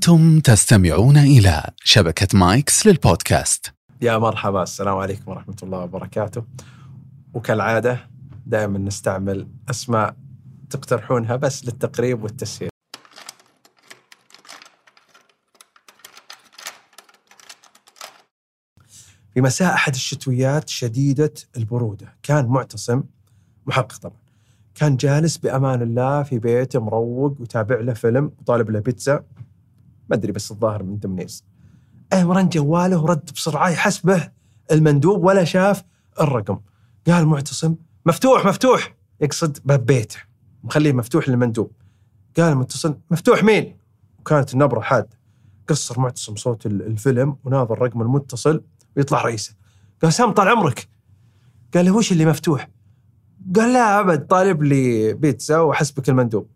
أنتم تستمعون إلى شبكة مايكس للبودكاست. يا مرحبا السلام عليكم ورحمة الله وبركاته. وكالعادة دائما نستعمل أسماء تقترحونها بس للتقريب والتسهيل. في مساء أحد الشتويات شديدة البرودة كان معتصم محقق طبعا. كان جالس بأمان الله في بيته مروق وتابع له فيلم وطالب له بيتزا. ما أدري بس الظاهر من دمنيز أيوة رن جواله ورد بسرعة يحسبه المندوب ولا شاف الرقم. قال معتصم مفتوح مفتوح! يقصد باب بيته. مخليه مفتوح للمندوب. قال المتصل مفتوح مين؟ وكانت النبرة حادة قصر معتصم صوت الفيلم وناظر رقم المتصل ويطلع رئيسه. قال سام طال عمرك. قال له وش اللي مفتوح؟ قال لا أبد طالب لي بيتزا وحسبك المندوب.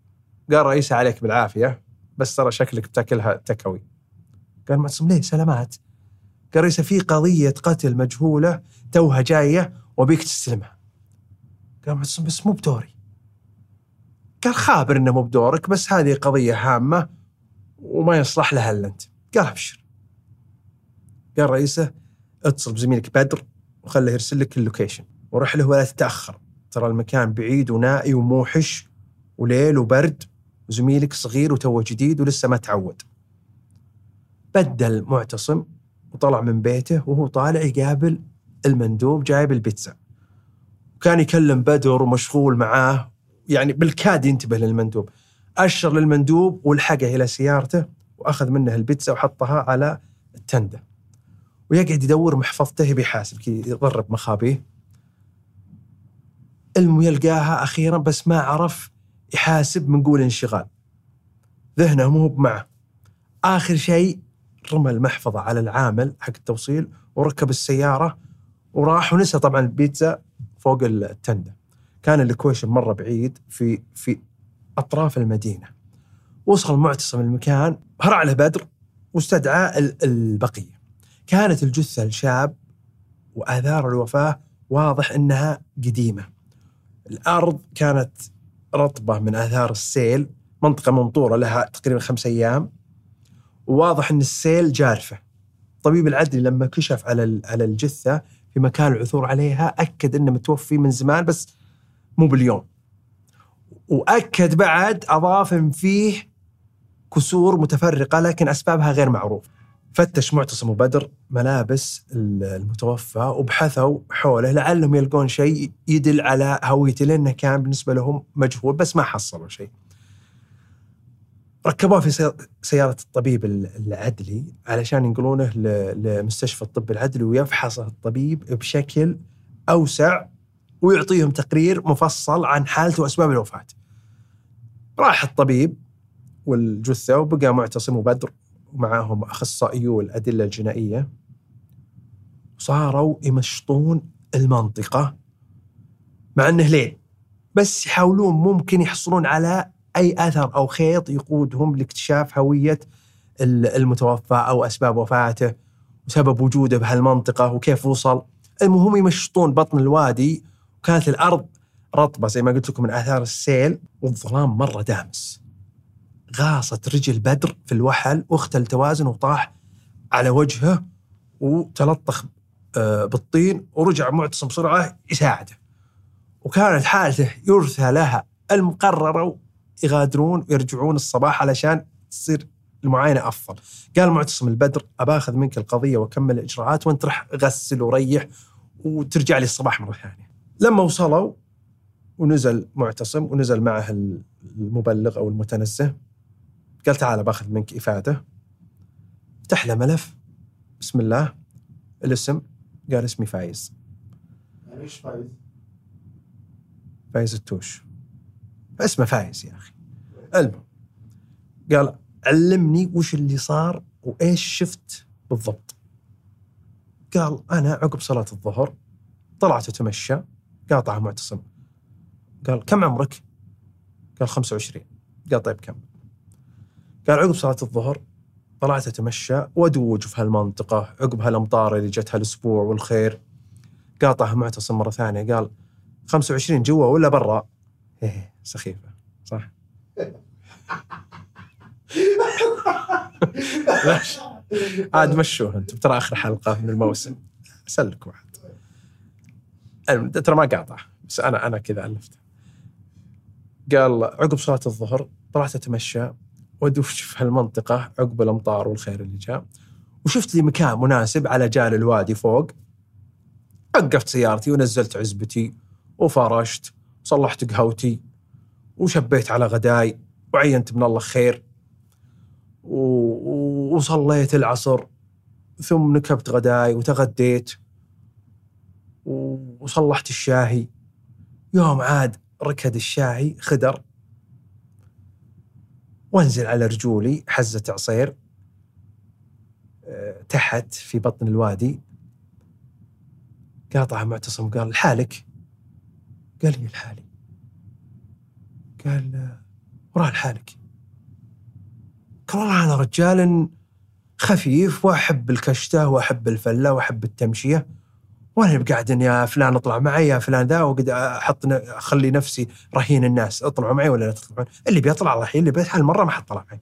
قال رئيسة عليك بالعافية. بس ترى شكلك بتاكلها تكوي. قال معتصم ليه؟ سلامات. قال رئيسة في قضية قتل مجهولة توها جاية وبيك تستلمها. قال معتصم بس مو بدوري. قال خابر إنه مو بدورك بس هذه قضية هامة وما يصلح لها إلا أنت. قال أبشر. قال رئيسة اتصل بزميلك بدر وخله يرسل لك اللوكيشن وروح له ولا تتأخر. ترى المكان بعيد ونائي وموحش وليل وبرد. وزميلك صغير وتوه جديد ولسه ما تعود. بدل معتصم وطلع من بيته وهو طالع يقابل المندوب جايب البيتزا. وكان يكلم بدر ومشغول معاه يعني بالكاد ينتبه للمندوب. أشر للمندوب ولحقه إلى سيارته وأخذ منه البيتزا وحطها على التندة. ويقعد يدور محفظته بيحاسب كي يضرب مخابيه. المهم يلقاها أخيرا بس ما عرف يحاسب من قول انشغال. ذهنه مو معه آخر شيء رمى المحفظة على العامل حق التوصيل وركب السيارة وراح ونسى طبعا البيتزا فوق التندة. كان اللوكيشن مرة بعيد في في أطراف المدينة. وصل معتصم المكان هرع له بدر واستدعى البقية. كانت الجثة الشاب وآثار الوفاة واضح أنها قديمة. الأرض كانت رطبة من آثار السيل منطقة ممطورة لها تقريبا خمس أيام. وواضح أن السيل جارفة. طبيب العدلي لما كشف على على الجثة في مكان العثور عليها أكد أنه متوفي من زمان بس مو باليوم. وأكد بعد أضاف إن فيه كسور متفرقة لكن أسبابها غير معروفة فتش معتصم وبدر ملابس المتوفى وبحثوا حوله لعلهم يلقون شيء يدل على هويته لأنه كان بالنسبة لهم مجهول بس ما حصلوا شيء. ركبوه في سيارة الطبيب العدلي علشان ينقلونه لمستشفى الطب العدلي ويفحصه الطبيب بشكل أوسع ويعطيهم تقرير مفصل عن حالته وأسباب الوفاة. راح الطبيب والجثة وبقى معتصم وبدر ومعاهم اخصائيو الادله الجنائية صاروا يمشطون المنطقة مع إنه ليل بس يحاولون ممكن يحصلون على أي اثر أو خيط يقودهم لاكتشاف هوية المتوفى أو أسباب وفاته وسبب وجوده بهالمنطقة وكيف وصل. المهم يمشطون بطن الوادي وكانت الأرض رطبة زي ما قلت لكم من آثار السيل والظلام مرة دامس. غاصت رجل بدر في الوحل واختل التوازن وطاح على وجهه وتلطخ آه، بالطين ورجع معتصم بسرعة يساعده. وكانت حالته يرثى لها المقررة يغادرون ويرجعون الصباح علشان تصير المعاينة أفضل. قال معتصم البدر ابى اخذ منك القضية وأكمل الإجراءات وأنت رح غسل وريح وترجع لي الصباح مرة ثانية. لما وصلوا ونزل معتصم ونزل معه المبلغ أو المتنزه قال تعال باخذ منك إفادة. فتح له ملف. بسم الله. الاسم. قال اسمي فايز. يعني إيش فايز؟ فايز التوش. اسمه فايز يا أخي. المهم. قال علمني وش اللي صار وإيش شفت بالضبط. قال أنا عقب صلاة الظهر طلعت أتمشى. قاطع معتصم. قال كم عمرك؟ قال 25 قال طيب كم؟ قال عقب صلاة الظهر طلعت أتمشى وأدوج في هالمنطقة عقب هالأمطار اللي جت هالأسبوع والخير. قاطع معتصم مرة ثانية قال 25 جوا ولا برا؟ إيه سخيفة صح؟ عاد مشوه أنتم ترى آخر حلقة من الموسم. اسلك واحد ترى ما قاطع بس أنا أنا كذا ألفته. قال عقب صلاة الظهر طلعت أتمشى وادوش في هالمنطقة عقب الأمطار والخير اللي جاء. وشفت لي مكان مناسب على جال الوادي فوق. وقفت سيارتي ونزلت عزبتي وفرشت وصلحت قهوتي وشبيت على غداي وعينت من الله خير. و... و- وصليت العصر ثم نكبت غداي وتغديت. و- وصلحت الشاهي. يوم عاد ركد الشاهي خدر. وانزل على رجولي حزة عصير آه، تحت في بطن الوادي. قاطع معتصم قال لحالك؟ قال لي لحالي. قال آه، وراه لحالك. قال والله أنا رجال خفيف وأحب الكشتة وأحب الفلة وأحب التمشية. وأنا قاعد إن يا فلان اطلع معي يا فلان ذا وقد أحط اخلي نفسي رهين الناس اطلعوا معي ولا لا تطلعون؟ اللي بيطلع يحيي اللي بيت هالمره ما حد طلع معي.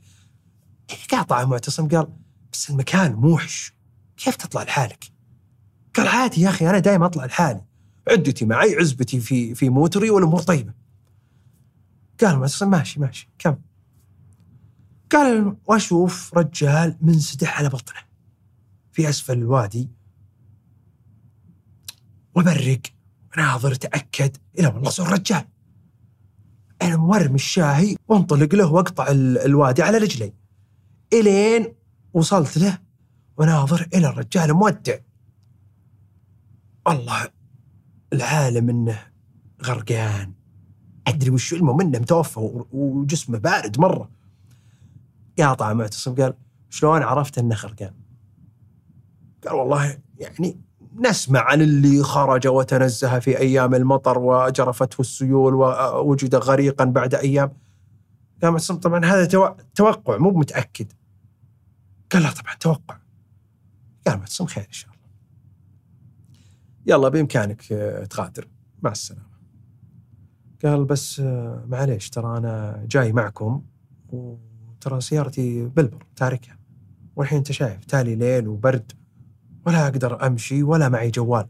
قاطع معتصم؟ قال بس المكان موحش. كيف تطلع لحالك؟ قال عادي يا أخي أنا دائما أطلع لحالي. عدتي معي عزبتي في في موتري والأمور طيبة. قال معتصم ماشي ماشي كم. قال وأشوف رجال منسدح على بطنه في أسفل الوادي وبرق. ناظر اتاكد إلى والله صار رجال. أنا مورم الشاهي وانطلق له واقطع ال- الوادي على رجلي. إلين وصلت له. وناظر إلى الرجال مودع. والله العالم إنه غرقان. أدري وش المهم إنه متوفى وجسمه بارد مرة. قاطع معتصم قال شلون عرفت إنه غرقان؟ قال والله يعني نسمع عن اللي خرج وتنزه في أيام المطر واجرفته السيول ووجد غريقا بعد أيام. قال معتصم طبعا هذا تو- توقع مو متأكد. قال لا طبعا توقع. قال معتصم خير إن شاء الله. يلا بإمكانك آه، تغادر. مع السلامة. قال بس آه، معليش ترى أنا جاي معكم وترى سيارتي بالبر تاركها. والحين أنت شايف تالي ليل وبرد. ولا أقدر أمشي ولا معي جوال.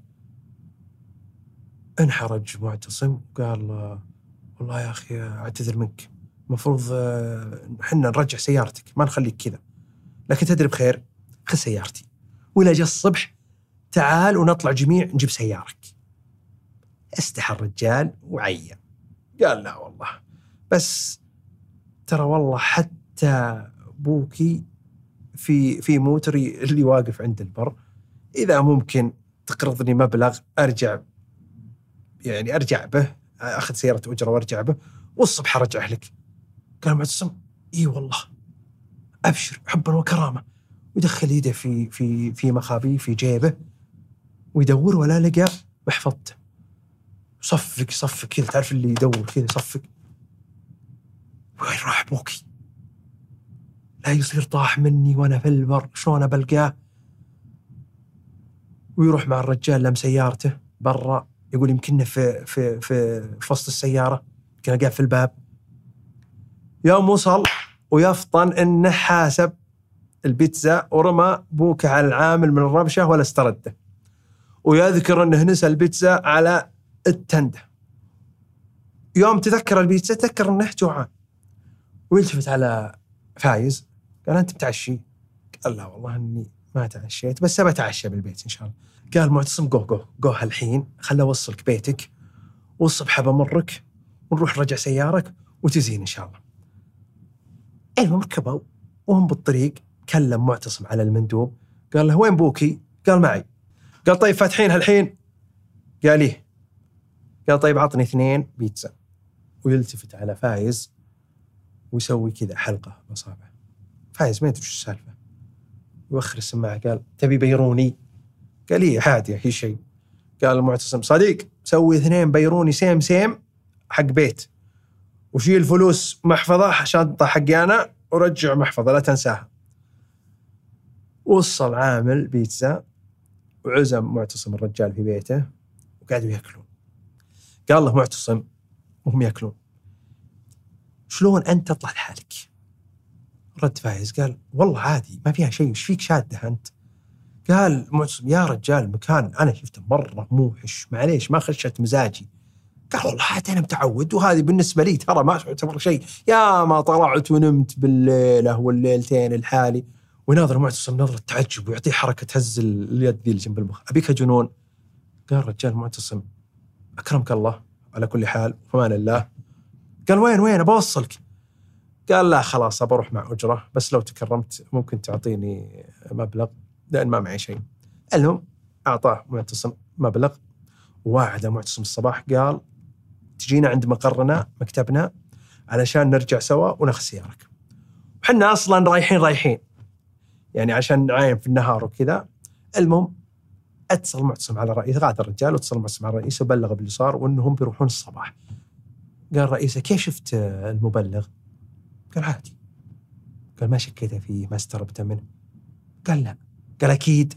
انحرج معتصم وقال آه، والله يا أخي أعتذر منك. المفروض آه، إحنا نرجع سيارتك ما نخليك كذا. لكن تدري بخير خذ سيارتي. ولا جاء الصبح تعال ونطلع جميع نجيب سيارك. استحى الرجال وعين. قال لا والله. بس ترى والله حتى بوكي في في موتري اللي واقف عند البر إذا ممكن تقرضني مبلغ أرجع يعني أرجع به أخذ سيارة أجرة وأرجع به والصبح أرجعه لك. قال معتصم إي والله أبشر حبا وكرامة ويدخل يده في في في مخابيه في جيبه ويدور ولا لقى محفظته صفق صفق كذا تعرف اللي يدور كذا يصفق وين راح بوكي؟ لا يصير طاح مني وأنا في البر شلون بلقاه؟ ويروح مع الرجال لم سيارته برا يقول يمكننا في في في في وسط السيارة يمكن قاعد في الباب. يوم وصل ويفطن إنه حاسب البيتزا ورمى بوكه على العامل من الربشه ولا استرده. ويذكر إنه نسى البيتزا على التندة. يوم تذكر البيتزا تذكر إنه جوعان. ويلتفت على فايز قال أنت متعشي؟ قال لا والله إني ما تعشيت بس أبى أتعشى بالبيت إن شاء الله. قال معتصم جو جو جو هالحين خل أوصلك بيتك والصبح بمرك ونروح نرجع سيارتك وتزين إن شاء الله. المهم ركبوا وهم بالطريق كلم معتصم على المندوب قال له وين بوكي؟ قال معي. قال طيب فاتحين هالحين؟ قال إيه. قال طيب عطني اثنين بيتزا. ويلتفت على فايز ويسوي كذا حلقة باصابعه فايز ما يدري وش السالفة. يوخر السماعة قال تبي pepperoni؟ قال إيه عادي هي شيء قال المعتصم صديق سوي اثنين pepperoni same same حق بيت وشيل فلوس محفظة شنطة حقي أنا ورجع محفظة لا تنساها وصل عامل بيتزا وعزم معتصم الرجال في بيته وقعدوا يأكلون قال له معتصم وهم يأكلون شلون أنت تطلع لحالك؟ رد فايز قال والله عادي ما فيها شيء وش فيك شادة أنت؟ قال معتصم يا رجال المكان أنا شفته مرة موحش معليش ما خشت مزاجي. قال والله عاد أنا متعود وهذه بالنسبة لي ترى ما تعتبر شيء. يا ما طلعت ونمت بالليله والليلتين الحالي. ويناظر معتصم نظرة تعجب ويعطيه حركة هز اليد ذي اللي جنب المخ. أبيك جنون؟ قال رجال معتصم أكرمك الله على كل حال فمان الله. قال وين وين؟ بوصلك قال لا خلاص بروح مع أجرة بس لو تكرمت ممكن تعطيني مبلغ لأن ما معي شيء. المهم أعطاه معتصم مبلغ وواعده معتصم الصباح قال تجينا عند مقرنا مكتبنا علشان نرجع سوا وناخذ سيارك. وحنا أصلا رايحين رايحين. يعني عشان نعاين في النهار وكذا. المهم أتصل معتصم على رئيس غادر الرجال واتصل معتصم على رئيسه وبلغ باللي صار وإنهم بيروحون الصباح. قال رئيسه كيف شفت المبلغ؟ قال عادي. قال ما شكيت فيه ما استربته منه قال لا. قال أكيد.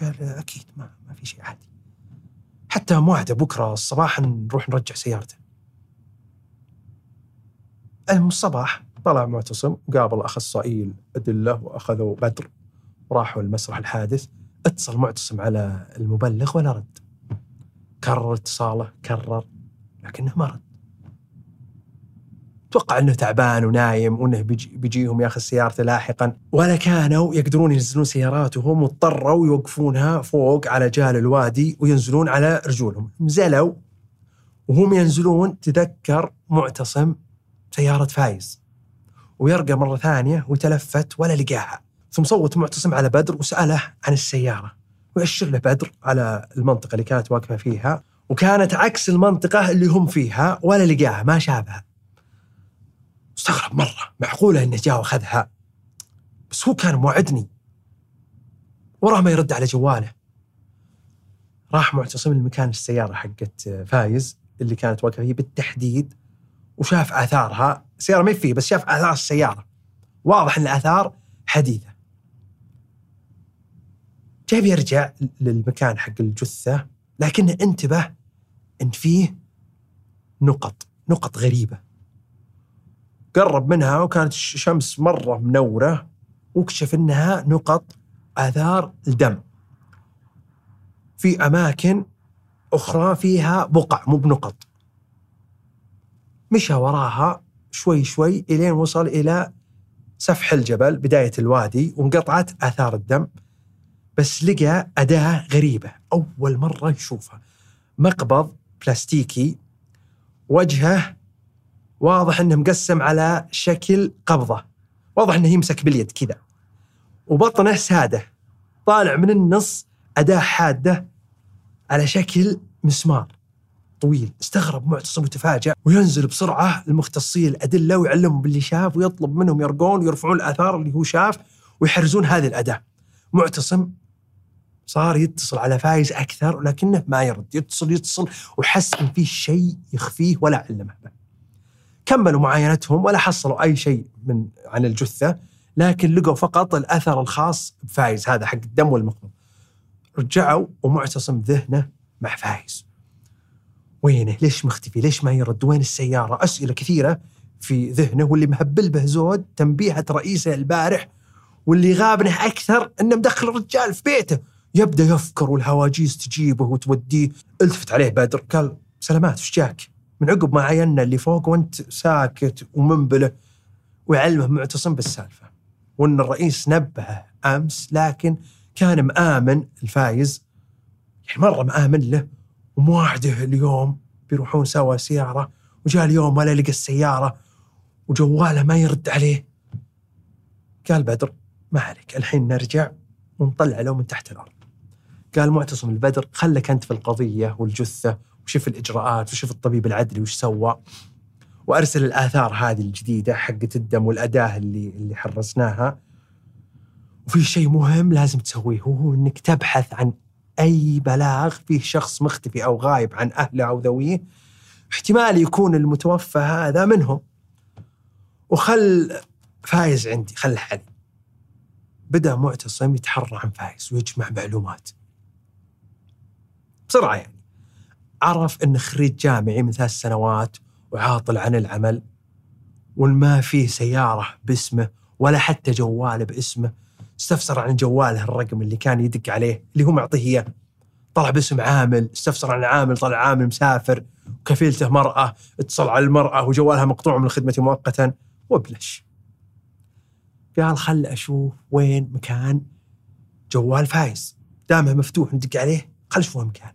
قال أكيد ما ما في شيء عادي. حتى موعده بكرة الصباح نروح نرجع سيارته. الصباح طلع معتصم قابل اخصائي الادله وأخذوا بدر. وراحوا لمسرح الحادث. اتصل معتصم على المبلغ ولا رد. كرر اتصاله كرر لكنه ما رد. توقع إنه تعبان ونايم وإنه بيجي بيجيهم ياخذ سيارته لاحقا. ولا كانوا يقدرون ينزلون سياراتهم واضطروا يوقفونها فوق على جال الوادي وينزلون على رجولهم. نزلوا وهم ينزلون تذكر معتصم سيارة فايز. ويرقى مرة ثانية وتلفت ولا لقاها. ثم صوت معتصم على بدر وسأله عن السيارة. ويأشر له بدر على المنطقة اللي كانت واقفة فيها. وكانت عكس المنطقة اللي هم فيها ولا لقاها ما شافها. استغرب مرة معقولة انه جاء واخذها بس هو كان موعدني. وراه ما يرد على جواله. راح معتصم لمكان السيارة حقت فايز اللي كانت واقفة فيه بالتحديد وشاف آثارها. السيارة ما فيه بس شاف آثار السيارة. واضح إن الآثار حديثة. جاي يرجع للمكان حق الجثة لكنه انتبه إن فيه نقط نقط غريبة. قرب منها وكانت الشمس مرة منورة واكتشف إنها نقط آثار الدم. في أماكن أخرى فيها بقع مو بنقط. مشى وراها شوي شوي إلين وصل إلى سفح الجبل بداية الوادي وانقطعت آثار الدم. بس لقى أداة غريبة أول مرة يشوفها. مقبض بلاستيكي وجهه واضح إنه مقسم على شكل قبضة. واضح إنه يمسك باليد كذا. وبطنه سادة. طالع من النص أداة حادة على شكل مسمار. طويل. استغرب معتصم وتفاجأ وينزل بسرعة المختصين الأدلة ويعلمهم باللي شاف ويطلب منهم يرقون ويرفعون الآثار اللي هو شاف ويحرزون هذه الأداة. معتصم صار يتصل على فايز أكثر ولكنه ما يرد. يتصل يتصل وحس إن في شيء يخفيه ولا علمه. به كملوا معاينتهم ولا حصلوا أي شيء من عن الجثة لكن لقوا فقط الأثر الخاص بفايز هذا حق الدم والمقبض. رجعوا ومعتصم ذهنه مع فايز. وينه؟ ليش مختفي؟ ليش ما يرد؟ وين السيارة؟ أسئلة كثيرة في ذهنه واللي مهبل به زود تنبيهة رئيسه البارح واللي غابنه أكثر إنه مدخل الرجال في بيته يبدأ يفكر والهواجيس تجيبه وتوديه التفت عليه بدر قال سلامات وش جاك؟ من عقب ما عينا اللي فوق وانت ساكت ومنبله ويعلمه معتصم بالسالفة. وإن الرئيس نبهه أمس لكن كان مآمن الفايز. يعني مرة مآمن له ومواعده اليوم بيروحون سوا سيارة. وجاء اليوم ولا لقى السيارة وجواله ما يرد عليه. قال بدر ما عليك الحين نرجع ونطلع له من تحت الأرض. قال معتصم البدر خلك أنت في القضية والجثة وشوف الإجراءات وشوف الطبيب العدلي وش سوى. وأرسل الآثار هذه الجديدة حقت الدم والأداة اللي اللي حرسناها. وفي شيء مهم لازم تسويه وهو إنك تبحث عن أي بلاغ فيه شخص مختفي أو غايب عن أهله أو ذويه. احتمال يكون المتوفى هذا منهم. وخل فايز عندي خله علي بدا معتصم يتحرى عن فايز ويجمع معلومات. بسرعة يعني. عرف انه خريج جامعي من ثلاث سنوات وعاطل عن العمل والما فيه سيارة باسمه ولا حتى جوال باسمه استفسر عن جواله الرقم اللي كان يدق عليه اللي هو معطيه إياه. طلع باسم عامل استفسر عن العامل طلع عامل مسافر وكفيلته مرأة اتصل على المرأة وجوالها مقطوع من الخدمة مؤقتا وابلش قال خل أشوف وين مكان جوال فايز. دامه مفتوح ندق عليه خل أشوف وين مكان.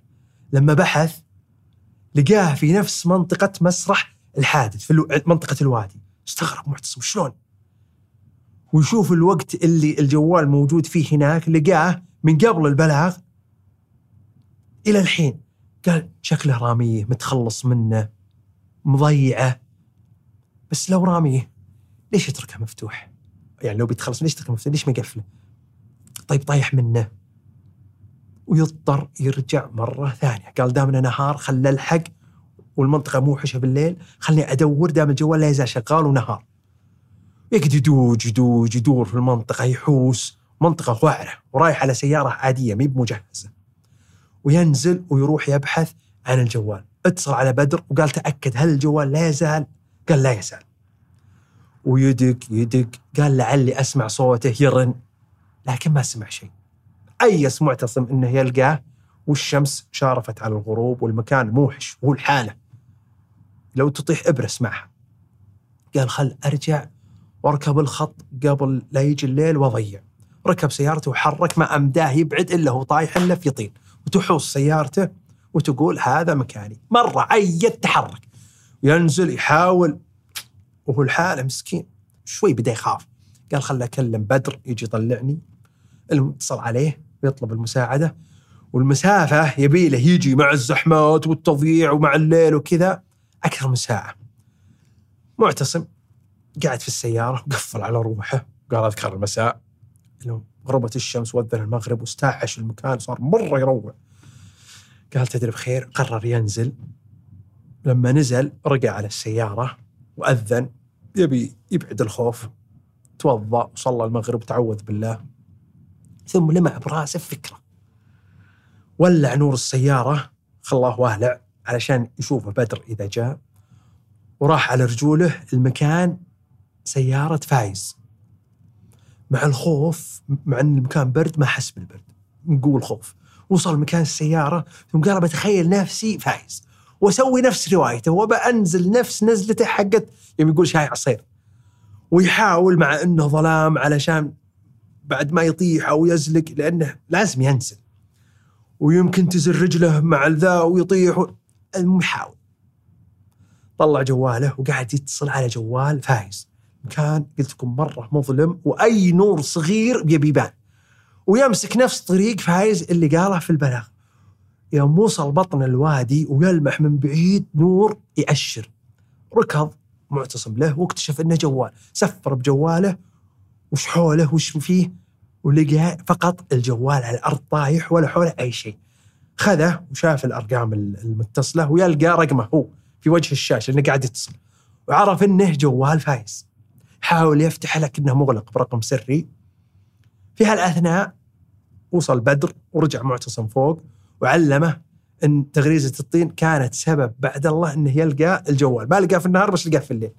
لما بحث لقاه في نفس منطقة مسرح الحادث في. منطقة الوادي استغرب معتصم شلون ويشوف الوقت اللي الجوال موجود فيه هناك لقاه من قبل البلاغ إلى الحين قال شكله راميه متخلص منه مضيعة بس لو راميه ليش يتركه مفتوح؟ يعني لو بيتخلص ليش يتركه مفتوح؟ ليش ما يقفله؟ طيب طايح منه ويضطر يرجع مرة ثانية. قال دامنا نهار خل الحق والمنطقة موحشة بالليل خلني أدور دام الجوال لا يزال شغال ونهار. يقعد يدوج يدوج يدور في المنطقة يحوس. منطقة وعرة ورايح على سيارة عادية مي بمجهزة. وينزل ويروح يبحث عن الجوال. اتصل على بدر وقال تأكد هل الجوال لا يزال؟ قال لا يزال. ويدق يدق. قال لعلي أسمع صوته يرن. لكن ما سمع شيء. أيس معتصم أنه يلقاه والشمس شارفت على الغروب والمكان موحش وهو الحالة لو تطيح إبرة اسمعها قال خل أرجع وأركب الخط قبل لا يجي الليل وأضيع. ركب سيارته وحرك ما أمداه يبعد إلا هو طايح إلا في طين. وتحوص سيارته وتقول هذا مكاني. مرة عيد تحرك. ينزل يحاول. وهو الحالة مسكين. شوي بدأ يخاف. قال خل أكلم بدر يجي يطلعني. اتصل عليه. ويطلب المساعدة والمسافة يبي له يجي مع الزحمات والتضييع ومع الليل وكذا أكثر من ساعة. معتصم قاعد في السيارة وقفل على روحه قال أذكر المساء غربت الشمس وأذن المغرب واستعش المكان صار مرة يروع. قال تدري بخير؟ قرر ينزل. لما نزل رجع على السيارة وأذن يبي يبعد الخوف. توضأ وصلى المغرب وتعوذ بالله. ثم لمع براسه فكرة. ولع نور السيارة خلاه والع علشان يشوفه بدر إذا جاء وراح على رجوله المكان سيارة فايز. مع الخوف مع إن المكان برد ما حس بالبرد. من قوة الخوف وصل مكان السيارة ثم قال بتخيل نفسي فايز. وأسوي نفس روايته وبأنزل نفس نزلته حقت يوم يقول شاي عصير. ويحاول مع إنه ظلام علشان بعد ما يطيح أو يزلق لأنه لازم ينزل. ويمكن تزل رجله مع ذا ويطيح. المهم يحاول طلع جواله وقاعد يتصل على جوال فايز. كان قلت لكم مرة مظلم وأي نور صغير يبي يبان. ويمسك نفس طريق فايز اللي قاله في البلاغ. يوم وصل بطن الوادي ويلمح من بعيد نور يأشر. ركض معتصم له واكتشف إنه جوال. سفر بجواله وش حوله وش فيه؟ ولقى فقط الجوال على الأرض طايح ولا حوله أي شيء. خذه وشاف الأرقام المتصلة ويلقى رقمه هو في وجه الشاشة انه قاعد يتصل. وعرف إنه جوال فايز. حاول يفتح لكنه مغلق برقم سري. في هالأثناء وصل بدر ورجع معتصم فوق وعلمه إن تغريزة الطين كانت سبب بعد الله إنه يلقى الجوال، ما لقاه في النهار بس لقاه في الليل.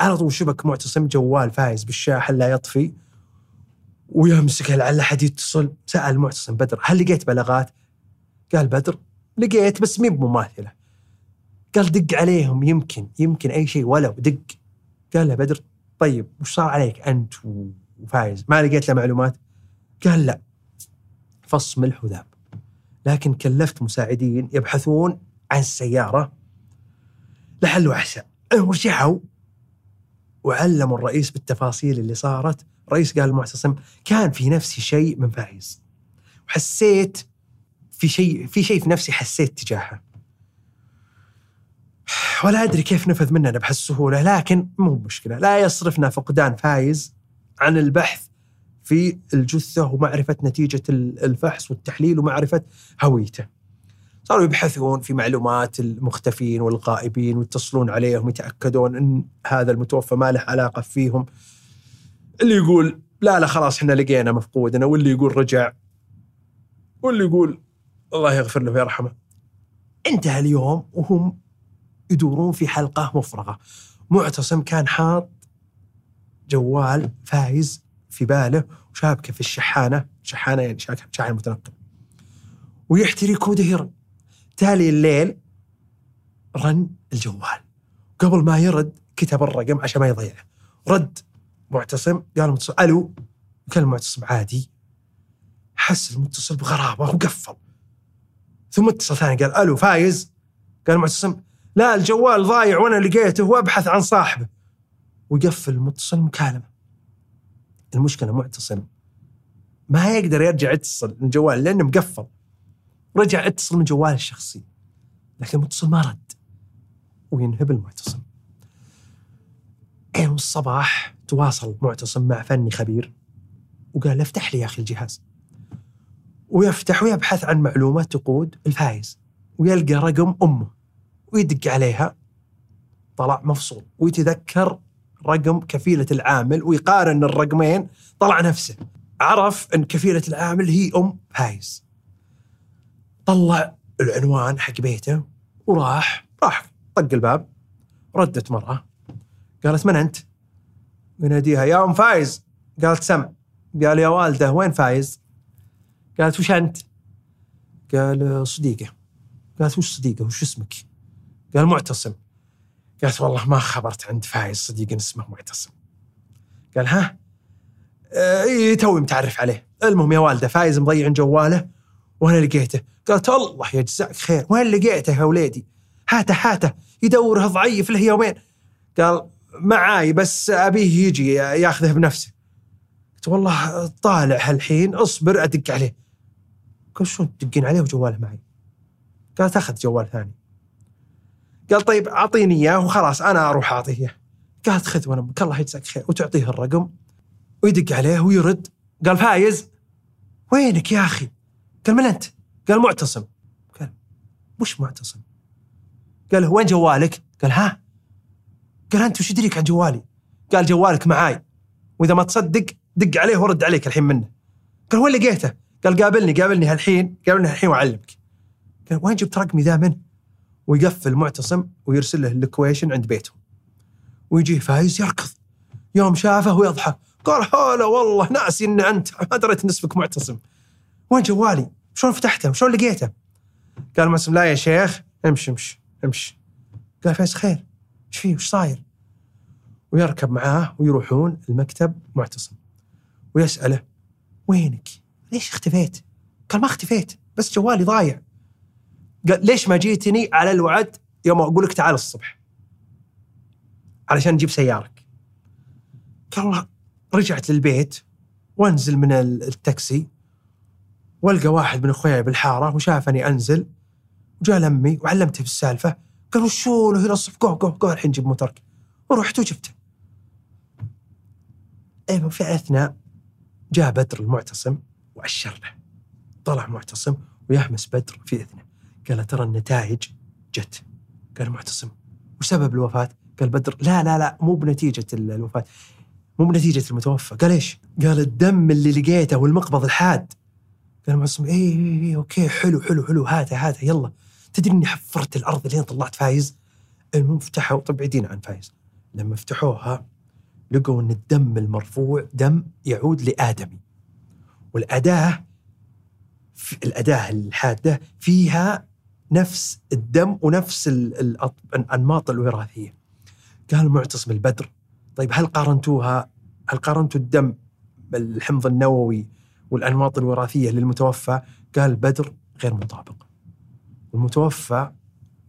على طول شبك معتصم جوال فايز بالشاحن لا يطفي ويمسكه لعل أحد يتصل سأل معتصم بدر هل لقيت بلاغات؟ قال بدر لقيت بس مي بمماثلة. قال دق عليهم يمكن يمكن أي شيء ولو دق. قال له بدر طيب وش صار عليك أنت وفايز؟ ما لقيت له معلومات؟ قال لا فص ملح وذاب. لكن كلفت مساعدين يبحثون عن السياره لحل وعسى ورجعوا وعلموا الرئيس بالتفاصيل اللي صارت. الرئيس قال المعتصم كان في نفسي شيء من فايز وحسيت في شيء في شيء في نفسي حسيت تجاهه. ولا أدري كيف نفذ مننا بهالسهوله لكن مو مشكله لا يصرفنا فقدان فايز عن البحث في الجثة ومعرفة نتيجة الفحص والتحليل ومعرفة هويته. صاروا يبحثون في معلومات المختفين والغائبين ويتصلون عليهم يتاكدون إن هذا المتوفى ما له علاقة فيهم. اللي يقول لا لا خلاص إحنا لقينا مفقودنا واللي يقول رجع واللي يقول الله يغفر له ويرحمه. انتهى اليوم وهم يدورون في حلقة مفرغة معتصم كان حاط جوال فايز في باله وشابكه في الشحانة شحانة يعني شاحن متنقل ويحتري كوده يرن تالي الليل رن الجوال. قبل ما يرد كتب الرقم عشان ما يضيعه. رد معتصم قال المتصل ألو؟ كان المعتصم عادي. حس المتصل بغرابة وقفل. ثم اتصل ثاني قال ألو فايز؟ قال المعتصم لا الجوال ضايع وأنا لقيته وأبحث عن صاحبه. ويقفل المتصل المكالمه المشكلة معتصم ما يقدر يرجع يتصل الجوال لأنه مقفل. رجع اتصل من جواله الشخصي. لكن المتصل ما رد. وينهب المعتصم. يوم الصباح تواصل معتصم مع فني خبير. وقال افتح لي يا أخي الجهاز. ويفتح ويبحث عن معلومة تقود الفايز ويلقى رقم أمه. ويدق عليها. طلع مفصول. ويتذكر رقم كفيلة العامل. ويقارن الرقمين. طلع نفسه. عرف أن كفيلة العامل هي أم فايز. طلع العنوان حق بيته وراح راح طق الباب ردت مرأة قالت من أنت؟ يناديها يا أم فايز قالت سمع قال يا والدة وين فايز؟ قالت وش أنت؟ قال صديقة قالت وش صديقة وش اسمك؟ قال معتصم قالت والله ما خبرت عند فايز صديق اسمه معتصم قال ها؟ اي توي متعرف عليه المهم يا والده فايز مضيع جواله وأنا لقيته. قالت الله يجزاك خير وين لقيته يا وليدي؟ هاته هاته يدوره ضعيف له يومين. قال معاي بس أبيه يجي ياخذه بنفسه. قلت والله طالع هالحين اصبر أدق عليه. قال شلون تدقين عليه وجواله معي؟ قال تاخذ جوال ثاني. قال طيب أعطيني إياه وخلاص أنا أروح أعطيه إياه. قالت خذ وأنا أمك، الله يجزاك خير وتعطيه الرقم ويدق عليه ويرد. قال فايز. وينك يا أخي؟ قال من أنت؟ قال معتصم قال وش معتصم؟ قال وين جوالك؟ قال ها؟ قال أنت وش يدريك عن جوالي؟ قال جوالك معاي وإذا ما تصدق دق عليه ورد عليك الحين منه. قال وين لقيته؟ قال قابلني قابلني هالحين قابلني هالحين وأعلمك. قال وين جبت رقمي ذا منه؟ ويقفل معتصم ويرسل له ال location عند بيتهم. ويجيه فايز يركض يوم شافه ويضحك قال هلا والله ناسي ان أنت ما دريت نسبك معتصم. وين جوالي؟ شلون فتحته؟ وشلون لقيته؟ قال معتصم لا يا شيخ امشي امشي امشي. قال فايز خير إيش فيه وش صاير؟ ويركب معاه ويروحون المكتب معتصم ويسأله وينك؟ ليش اختفيت؟ قال ما اختفيت بس جوالي ضايع قال ليش ما جيتني على الوعد يوم أقول لك تعال الصبح علشان نجيب سيارك قال والله رجعت للبيت وانزل من ال- التاكسي والقى واحد من اخوياي بالحارة وشافني انزل وجاء لمي وعلمته بالسالفه قال وشو له إلى الصبح قو قو قو الحين جيب موترك. ورحت وجبته. أيوه في اثناء جاء بدر المعتصم واشر له. طلع معتصم ويهمس بدر في اذنه قال ترى النتائج جت. قال معتصم وش سبب الوفاة؟ قال بدر لا لا لا مو بنتيجة ال- الوفاة مو بنتيجة المتوفى. قال إيش؟ قال الدم اللي لقيته والمقبض الحاد. قال معتصم اي اي okay حلو حلو حلو هاته هاته يلا. تدري إني حفرت الأرض لين طلعت فايز؟ المهم فتحوا طب بعيدين عن فايز. لما فتحوها لقوا إن الدم المرفوع دم يعود لآدمي. والأداة الأداة الحادة فيها نفس الدم ونفس الأنماط الوراثية. قال معتصم البدر. طيب هل قارنتوها؟ هل قارنتوا الدم الحمض النووي والأنماط الوراثية للمتوفى قال بدر غير مطابق المتوفى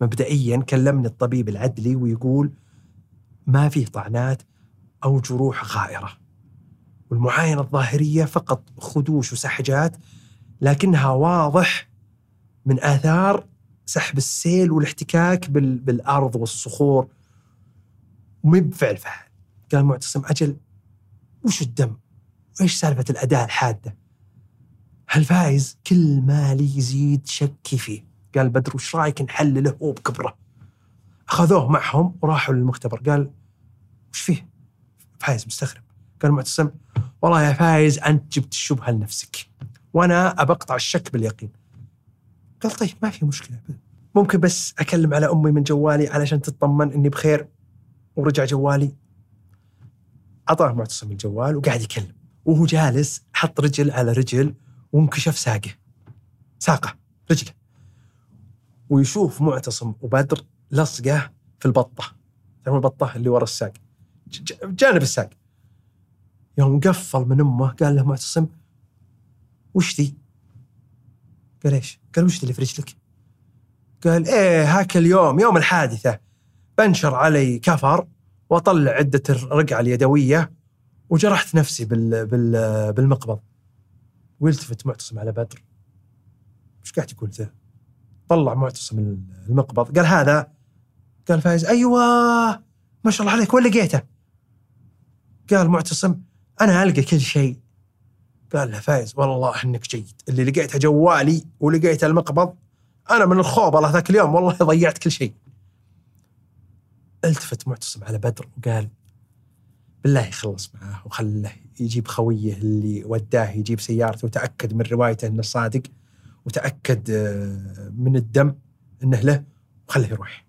مبدئيا كلمني الطبيب العدلي ويقول ما فيه طعنات أو جروح غائرة والمعاينة الظاهرية فقط خدوش وسحجات لكنها واضح من آثار سحب السيل والاحتكاك بال- بالأرض والصخور ومي بفعل فاعل قال معتصم أجل وش الدم؟ وإيش سالفة الأداة الحادة؟ هل فايز؟ كل ما لي يزيد شكي فيه. قال بدر وش رايك نحلله هو بكبره؟ أخذوه معهم وراحوا للمختبر. قال وش فيه؟ فايز مستغرب. قال معتصم والله يا فايز أنت جبت الشبهة لنفسك وأنا أبقطع الشك باليقين. قال طيب ما في مشكلة. ممكن بس أكلم على أمي من جوالي علشان تطمن إني بخير. ورجع جوالي. أعطاه معتصم الجوال وقاعد يكلم وهو جالس حط رجل على رجل وانكشف ساقه. ساقه رجله. ويشوف معتصم وبدر لصقه في البطة. تعرفون البطة اللي ورا الساق؟ جانب الساق. يوم قفل من أمه قال له معتصم وش ذي؟ قال إيش؟ قال وش اللي في رجلك؟ قال إيه هاك اليوم يوم الحادثة. بنشر علي كفر وأطلع عدة الرقعة اليدوية وجرحت نفسي بال بال بالمقبض. ويلتفت معتصم على بدر. إيش قاعد تقول ذا؟ طلع معتصم المقبض. قال هذا. قال فايز. أيوه ما شاء الله عليك. وين لقيته؟ قال معتصم أنا ألقى كل شيء. قال له فايز والله إنك جيد. اللي لقيته جوالي ولقيته المقبض. أنا من الخوب الله ذاك اليوم والله ضيعت كل شيء. التفت معتصم على بدر وقال بالله خلص معاه وخله يجيب خويه اللي وداه يجيب سيارته وتأكد من روايته إنه صادق وتأكد آه، من الدم إنه له وخله يروح.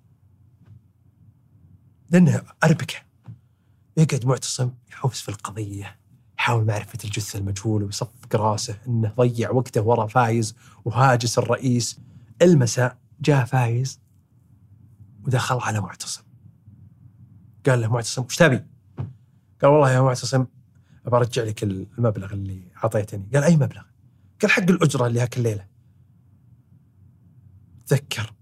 لأنه أربكة. يقعد معتصم يحوس في القضية يحاول معرفة الجثة المجهول ويصفق رأسه إنه ضيع وقته ورا فايز وهاجس الرئيس. المساء جاء فايز ودخل على معتصم. قال له معتصم وش تبي؟ قال والله يا معتصم ابى أرجع لك المبلغ اللي أعطيتني. قال أي مبلغ؟ قال حق الأجرة اللي هاك الليلة. تذكر.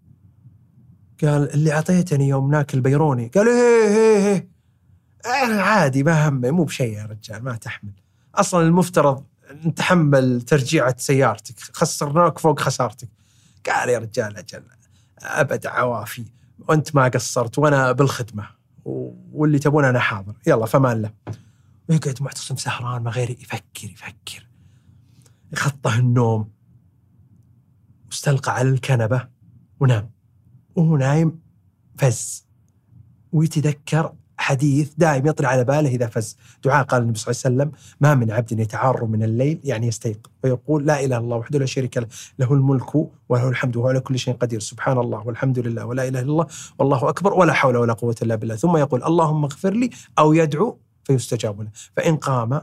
قال اللي أعطيتني يوم ناكل بيروني. قال إيه إيه إيه أنا عادي ما همي مو بشيء يا رجال ما تحمل. أصلا المفترض نتحمل ترجيعة سيارتك خسرناك فوق خسارتك. قال يا رجال أجل أبد عوافي. وأنت ما قصرت وأنا بالخدمة. واللي تبون أنا حاضر. يلا فمان له. ويقعد معتصم سهران ما غير يفكر يفكر. خطه النوم. واستلقى على الكنبة ونام. وهو نايم فز. ويتذكر حديث دائم يطري على باله إذا فز. دعاء قال النبي صلى الله عليه وسلم ما من عبد يتعار من الليل يعني يستيقظ. ويقول لا إله إلا الله وحده لا شريك له له الملك وله الحمد وهو على كل شيء قدير. سبحان الله والحمد لله ولا إله إلا الله والله أكبر ولا حول ولا قوة إلا بالله. ثم يقول اللهم اغفر لي أو يدعو فيستجاب له. فإن قام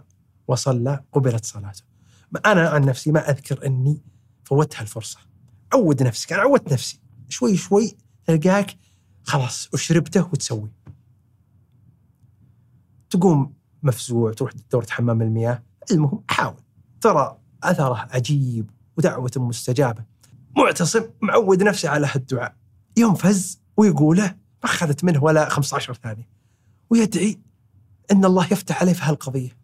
وصلى قبلت صلاته. أنا عن نفسي ما أذكر إني فوتها الفرصة. عود نفسك أنا عودت نفسي. شوي شوي تلقاك خلاص وشربته وتسوي. تقوم مفزوع تروح دورة حمام المياه. المهم حاول. ترى أثره عجيب ودعوة مستجابة. معتصم معود نفسه على هالدعاء. ينفز ويقوله ما أخذت منه ولا 15 ثانية. ويدعي أن الله يفتح عليه في هالقضية.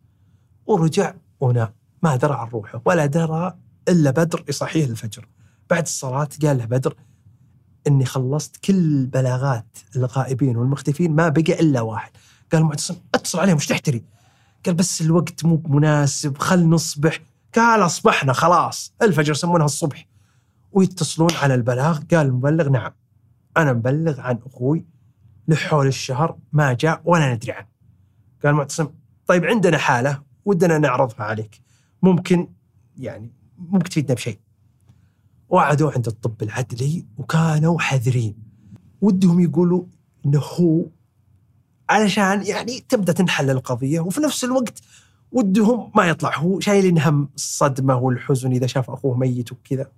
ورجع ونام ما درى عن روحه ولا درى إلا بدر يصحيه الفجر. بعد الصلاة قال له بدر إني خلصت كل بلاغات الغائبين والمختفين ما بقى إلا واحد. قال معتصم اتصل عليهم وش تحتري؟ قال بس الوقت مو مناسب خل نصبح. قال أصبحنا خلاص الفجر يسمونها الصبح. ويتصلون على البلاغ قال المبلغ نعم أنا مبلغ عن أخوي لحول الشهر ما جاء ولا ندري عنه. قال معتصم طيب عندنا حالة ودنا نعرضها عليك. ممكن يعني ممكن تفيدنا بشيء. وعدوا عند الطب العدلي وكانوا حذرين. ودهم يقولوا إنه هو علشان يعني تبدأ تنحل القضية وفي نفس الوقت ودهم ما يطلع هو شايلين هم الصدمة والحزن إذا شاف أخوه ميت وكذا.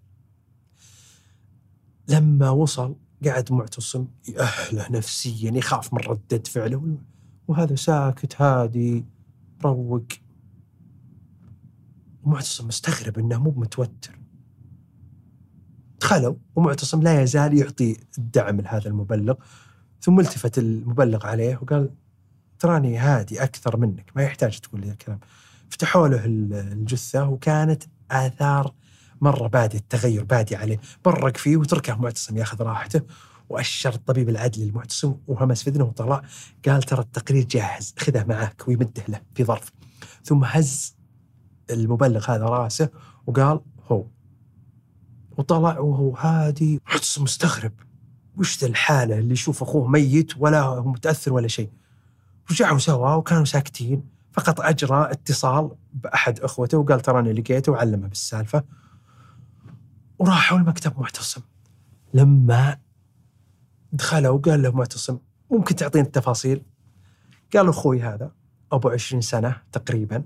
لما وصل قعد معتصم يأهله نفسيا يخاف من ردة فعله. وهذا ساكت هادي روق. ومعتصم مستغرب إنه مو متوتر. دخلوا ومعتصم لا يزال يعطي الدعم لهذا المبلغ. ثم التفت المبلغ عليه وقال تراني هادي أكثر منك ما يحتاج تقول لي الكلام. فتحوا له الجثة وكانت آثار مرة بادي التغير بادي عليه. برق فيه وتركه معتصم ياخذ راحته وأشر الطبيب العدلي المعتصم وهمس في اذنه وطلع. قال ترى التقرير جاهز خذه معك ويمده له في ظرف. ثم هز المبلغ هذا رأسه وقال هو. وطلع وهو هادي معتصم مستغرب. وش ذا الحالة اللي يشوف أخوه ميت ولا هو متأثر ولا شيء؟ رجعوا سوا وكانوا ساكتين. فقط أجرى اتصال بأحد أخوته وقال تراني لقيته وعلمه بالسالفة. وراحوا لمكتب معتصم. لما دخلوا وقال له معتصم ممكن تعطيني التفاصيل؟ قال أخوي هذا أبو 20 سنة تقريبا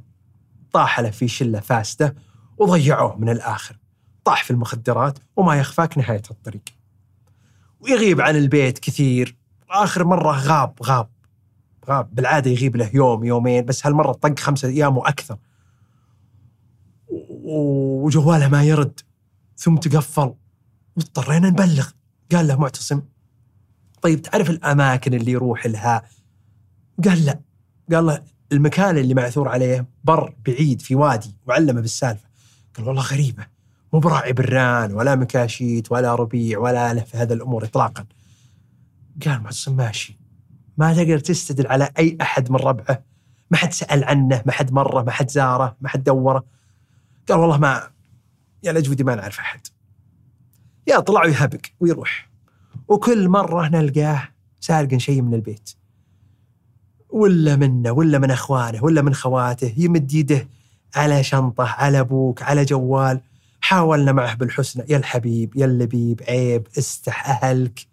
طاح له في شلة فاسدة وضيعوه من الآخر. طاح في المخدرات وما يخفاك نهاية الطريق. ويغيب عن البيت كثير. آخر مرة غاب غاب غاب. بالعادة يغيب له يوم يومين بس هالمرة طق خمسة أيام وأكثر. وجواله ما يرد. ثم تقفل. واضطرينا نبلغ. قال له معتصم طيب تعرف الأماكن اللي يروح لها؟ قال لا. قال له المكان اللي معثور عليه بر بعيد في وادي وعلمه بالسالفة. قال والله غريبة. مو براعي بران ولا مكاشيت ولا ربيع ولا له في هذا الأمور اطلاقا. قال معتصم ماشي. ما تقدر تستدل على أي أحد من ربعه. ما حد سأل عنه ما حد مره ما حد زاره ما حد دوره. قال والله ما يا لجودي ما نعرف أحد. يا طلع ويهبق ويروح. وكل مرة نلقاه سارق شيء من البيت. ولا منه ولا من أخوانه ولا من خواته يمد يده على شنطه على أبوك على جوال. حاولنا معه بالحسنى. يا الحبيب يا اللبيب عيب استح أهلك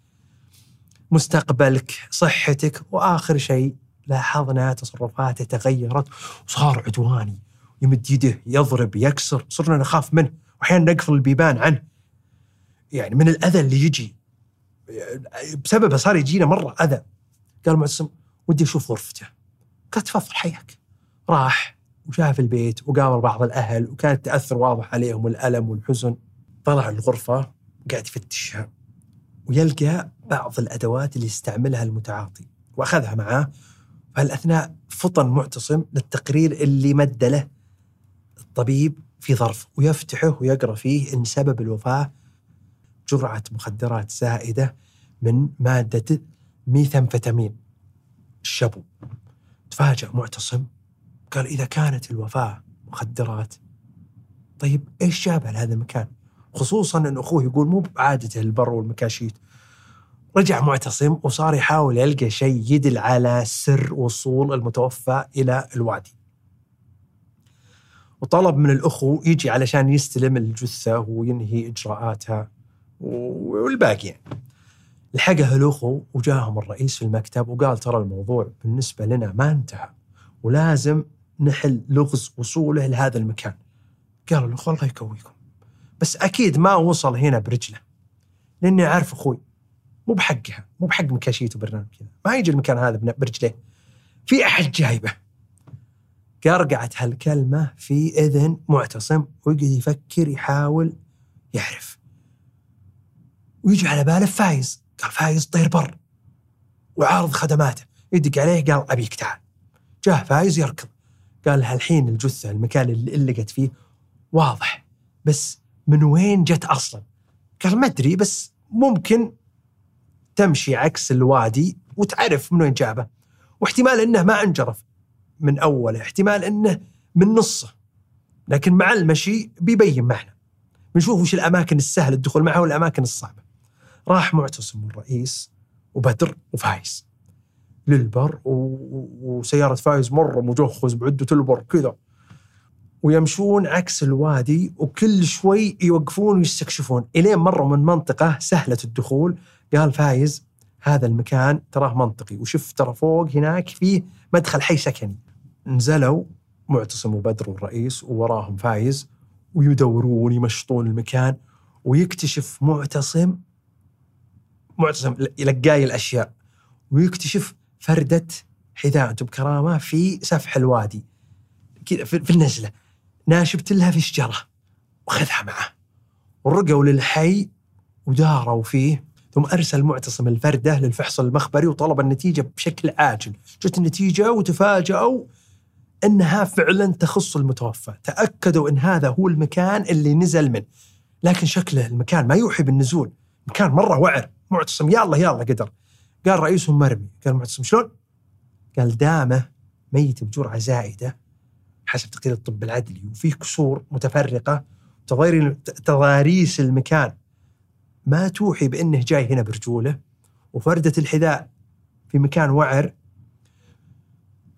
مستقبلك صحتك وآخر شيء لاحظنا تصرفاته تغيرت وصار عدواني يمد يده يضرب يكسر صرنا نخاف منه وأحيانا نقفل البيبان عنه. يعني من الأذى اللي يجي بسببه صار يجينا مرة أذى. قال معتصم ودي أشوف غرفته. قال تفضل حياك. راح وشاف البيت وقابل بعض الأهل وكان التأثر واضح عليهم والألم والحزن. طلع الغرفة قاعد يفتشها ويلقى بعض الأدوات اللي يستعملها المتعاطي وأخذها معاه. فهالاثناء فطن معتصم للتقرير اللي مد له الطبيب في ظرف ويفتحه ويقرأ فيه إن سبب الوفاة جرعة مخدرات زائدة من مادة ميثامفيتامين الشبو. تفاجأ معتصم قال إذا كانت الوفاة مخدرات طيب إيش جابها لهذا المكان؟ خصوصا أن أخوه يقول مو بعادته البر والمكاشيت. رجع معتصم وصار يحاول يلقى شيء يدل على سر وصول المتوفى إلى الوادي. وطلب من الأخو يجي علشان يستلم الجثة وينهي إجراءاتها والباقي. يعني. لحقه الأخو وجاهم الرئيس في المكتب وقال ترى الموضوع بالنسبة لنا ما انتهى ولازم نحل لغز وصوله لهذا المكان. قالوا الأخوة الله يقويكم. بس أكيد ما وصل هنا برجله. لأني أعرف أخوي. مو بحقها. مو بحق مكاشيت وبرنامج كذا. ما يجي المكان هذا برجليه في أحد جايبه. قرقعت هالكلمة في إذن معتصم ويقعد يفكر يحاول يعرف. ويجي على باله فايز. قال فايز طير بر. وعارض خدماته. يدق عليه قال أبيك تعال. جاه فايز يركض. قال هالحين الجثة المكان اللي لقت فيه واضح. بس من وين جت أصلا؟ قال ما أدري بس ممكن تمشي عكس الوادي وتعرف من وين جابه. واحتمال إنه ما أنجرف من أوله احتمال إنه من نصه. لكن مع المشي بيبين معنا بنشوف وش الأماكن السهل الدخول معها والأماكن الصعبة. راح معتصم الرئيس وبدر وفايز. للبر و... و- وسيارة فايز مرة مجهز بعدة البر كذا. ويمشون عكس الوادي وكل شوي يوقفون ويستكشفون. إلين مروا من منطقة سهلة الدخول قال فايز هذا المكان تراه منطقي. وشوف ترى فوق هناك فيه مدخل حي سكني. نزلوا معتصم وبدر والرئيس ووراهم فايز ويدورون يمشطون المكان ويكتشف معتصم معتصم يلقاي الأشياء. ويكتشف فردة حذاء بكرامة في سفح الوادي. كذا في النزلة. ناشبت لها في شجرة وخذها معه. ورقوا للحي وداروا فيه. ثم أرسل معتصم الفردة للفحص المخبري وطلب النتيجة بشكل عاجل، جت النتيجة وتفاجأوا أنها فعلا تخص المتوفى، تأكدوا أن هذا هو المكان اللي نزل منه. لكن شكله المكان ما يوحي بالنزول، مكان مرة وعر، معتصم يا الله يا الله قدر. قال رئيسهم مرمي، قال معتصم شلون؟ قال دامه ميت بجرعة زائدة حسب تقرير الطب العدلي وفيه كسور متفرقة تضاري- تضاريس المكان ما توحي بأنه جاي هنا برجوله وفردة الحذاء في مكان وعر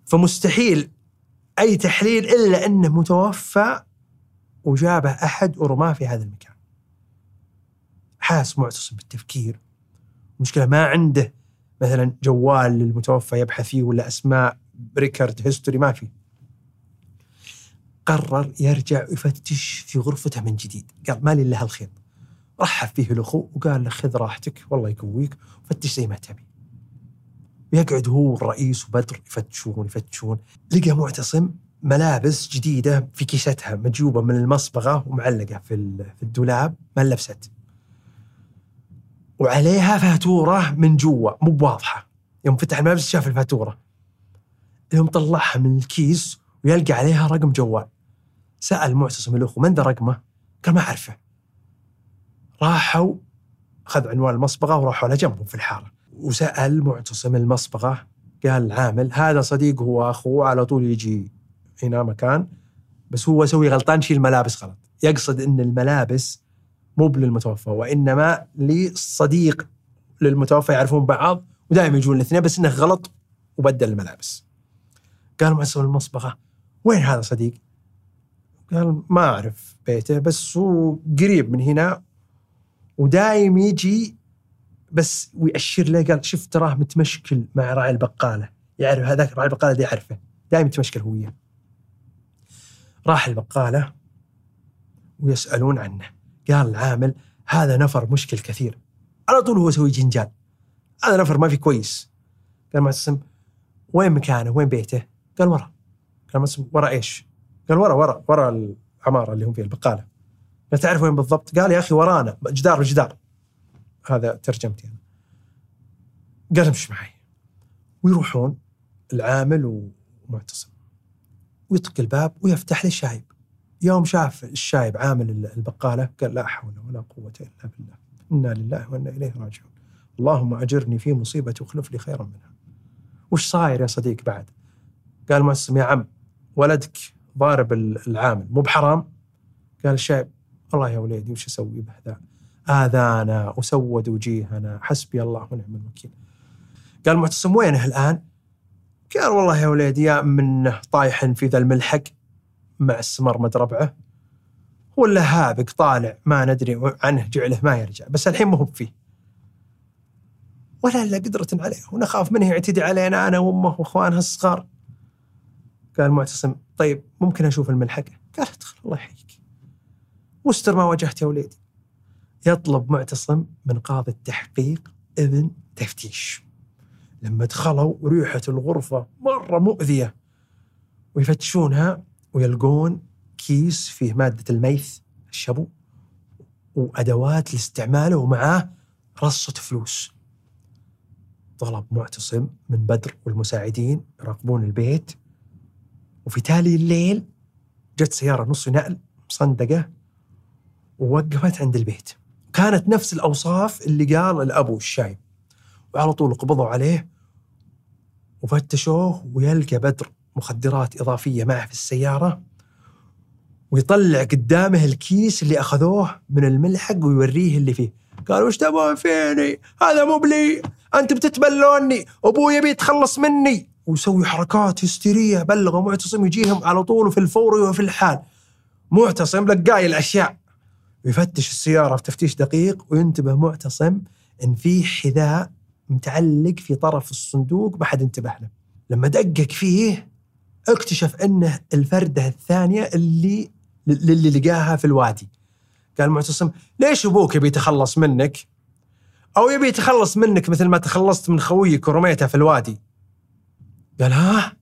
فمستحيل أي تحليل إلا أنه متوفى وجابه أحد ورماه في هذا المكان. حاس معتصم بالتفكير المشكلة ما عنده مثلا جوال للمتوفى يبحث فيه ولا أسماء ب record history ما في. قرر يرجع يفتش في غرفته من جديد. قال مالي الا هالخيط رحب فيه الأخو وقال له خذ راحتك والله يقويك وفتش زي ما تبي. ويقعد هو والرئيس وبدر يفتشون يفتشون. لقى معتصم ملابس جديدة في كيستها مجوبة من المصبغة ومعلقة في في الدولاب ما لبست وعليها فاتورة من جوا مو بواضحة. يوم فتح الملابس شاف الفاتورة. يوم طلعها من الكيس ويلقى عليها رقم جوال. سأل معتصم الأخو من ذا رقمه؟ قال ما أعرفه. راحوا اخذ عنوان المصبغه وراحوا على جنبهم في الحارة. وسأل معتصم المصبغه قال العامل هذا صديق هو اخوه على طول يجي هنا مكان بس هو سوي غلطان شيل الملابس غلط. يقصد إن الملابس مو للمتوفى وإنما للصديق للمتوفى يعرفون بعض ودائما يجون الاثنين بس إنه غلط وبدل الملابس. قال معتصم المصبغه وين هذا صديق؟ قال ما أعرف بيته بس هو قريب من هنا ودايم يجي بس ويأشر له قال شفت تراه متمشكل مع راعي البقالة. يعرف هذاك راعي البقالة ده يعرفه. دايم يتمشكل هو وياه. راح البقالة ويسألون عنه. قال العامل هذا نفر مشكل كثير. على طول هو يسوي جنجال. هذا نفر ما في كويس. قال معتصم وين مكانه؟ وين بيته؟ قال ورا. قال معتصم ورا إيش؟ قال ورا ورا ورا العمارة اللي هم فيها البقالة. قال تعرف وين بالضبط؟ قال يا أخي ورانا جدار بجدار هذا ترجمتي أنا. قال امشي معي. ويروحون العامل ومعتصم. ويطق الباب ويفتح له الشايب. يوم شاف الشايب عامل البقالة قال لا حول ولا قوة إلا بالله. إنا لله وإنا إليه راجعون. اللهم أجرني في مصيبتي واخلف لي خيرا منها. وش صاير يا صديق بعد؟ قال معتصم يا عم ولدك ضارب العامل. مو بحرام؟ قال الشايب والله يا وليدي وش أسوي به ذا آذانا وسود وجيهنا. حسبي الله ونعم الوكيل. قال معتصم وينه الآن؟ قال والله يا وليدي يا منه طايح في ذا الملحق. مع السمرمد ربعه ولا هابق طالع ما ندري عنه جعله ما يرجع بس الحين ما هو فيه. ولا إلا قدرة عليه ونخاف منه يعتدي علينا أنا وأمه واخوانها الصغار. قال معتصم طيب ممكن أشوف الملحق قال ادخل الله يحييك. واستر ما واجهت يا وليدي. يطلب معتصم من قاضي التحقيق اذن تفتيش. لما دخلوا ريحة الغرفة مرة مؤذية ويفتشونها ويلقون كيس فيه مادة الميث الشبو وأدوات لاستعماله ومعاه رصة فلوس. طلب معتصم من بدر والمساعدين يراقبون البيت. وفي تالي الليل جت سيارة نص نقل مصندقة ووقفت عند البيت. كانت نفس الأوصاف اللي قال الأبو الشايب. وعلى طول قبضوا عليه وفتشوه ويلقى بدر مخدرات إضافية معه في السيارة ويطلع قدامه الكيس اللي أخذوه من الملحق ويوريه اللي فيه. قال وش تبون فيني؟ هذا مو بلي أنت بتتبلوني أبوي يبي يتخلص مني. ويسوي حركات هستيرية بلغوا معتصم يجيهم على طول وفي الفور وفي الحال. معتصم لقاي الأشياء. ويفتش السيارة في تفتيش دقيق وينتبه معتصم إن في حذاء متعلق في طرف الصندوق ما حد انتبه له. لما دقق فيه اكتشف أنه الفردة الثانية اللي اللي لقاها في الوادي. قال معتصم ليش أبوك يبي يتخلص منك؟ أو يبي يتخلص منك مثل ما تخلصت من خويك ورميته في الوادي. قال ها؟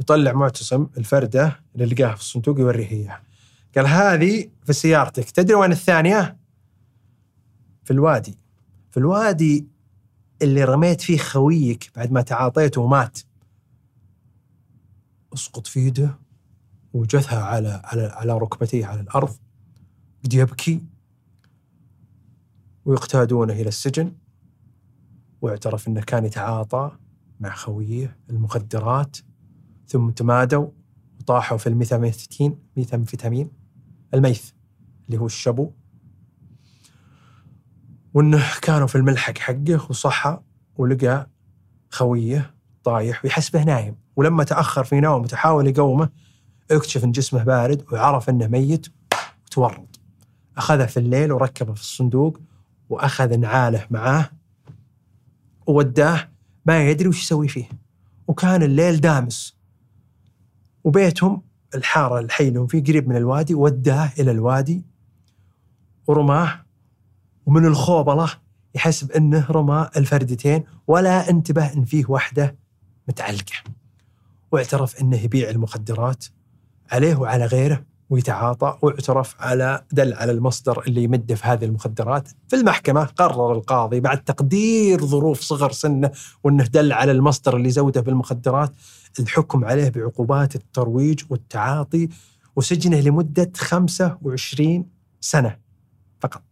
يطلع معتصم الفردة اللي لقاها في الصندوق يوريه إياها. قال هذه في سيارتك. تدري وين الثانية؟ في الوادي. في الوادي اللي رميت فيه خويك بعد ما تعاطيته ومات. أسقط في يده وجثها على على على ركبتيه على الأرض بدا يبكي ويقتادونه إلى السجن واعترف إنه كان يتعاطى مع خويه المخدرات ثم تمادوا وطاحوا في الميثامفيتين ميثامفيتامين الميث اللي هو الشبو. وإنه كانوا في الملحق حقه وصحى ولقى خويه طايح ويحسبه نايم. ولما تأخر في نومه تحاول يقومه اكتشف إن جسمه بارد وعرف إنه ميت وتورط. أخذه في الليل وركبه في الصندوق وأخذ نعاله معاه ووداه ما يدري وش يسوي فيه. وكان الليل دامس. وبيتهم الحارة الحي اللي فيه قريب من الوادي وداه إلى الوادي ورماه. ومن الخوبلة يحسب أنه رمى الفردتين ولا انتبه أن فيه واحدة متعلقة. واعترف أنه يبيع المخدرات عليه وعلى غيره ويتعاطى واعترف على دل على المصدر اللي يمده في هذه المخدرات. في المحكمة قرر القاضي بعد تقدير ظروف صغر سنه وأنه دل على المصدر اللي زوده بالمخدرات الحكم عليه بعقوبات الترويج والتعاطي وسجنه لمدة 25 سنة فقط.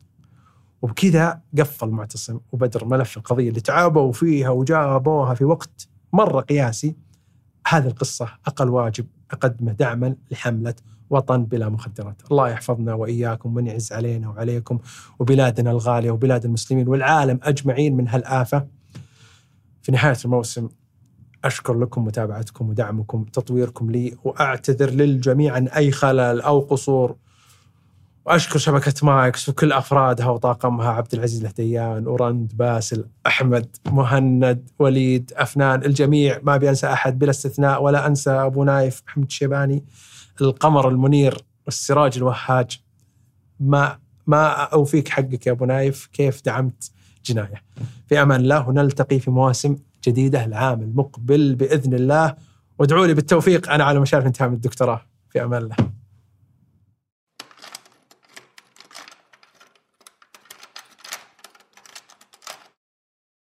وبكذا قفل معتصم وبدر ملف القضية اللي تعبوا فيها وجابوها في وقت مرة قياسي. هذه القصة أقل واجب أقدمه دعما لحملة وطن بلا مخدرات. الله يحفظنا وإياكم ومن يعز علينا وعليكم وبلادنا الغالية وبلاد المسلمين والعالم أجمعين من هالآفة. في نهاية الموسم أشكر لكم متابعتكم ودعمكم تطويركم لي وأعتذر للجميع عن أي خلل أو قصور. وأشكر شبكة مايكس وكل أفرادها وطاقمها عبد العزيز الهديان ورند باسل أحمد مهند وليد أفنان الجميع. ما ابي انسى أحد بلا استثناء ولا أنسى أبو نايف محمد الشيباني القمر المنير والسراج الوهاج. ما ما أوفيك حقك يا أبو نايف. كيف دعمت جناية؟ في أمان الله ونلتقي في مواسم جديدة العام المقبل بإذن الله. وادعوا لي بالتوفيق. أنا على مشارف انتهاء من الدكتوراه. في أمان الله.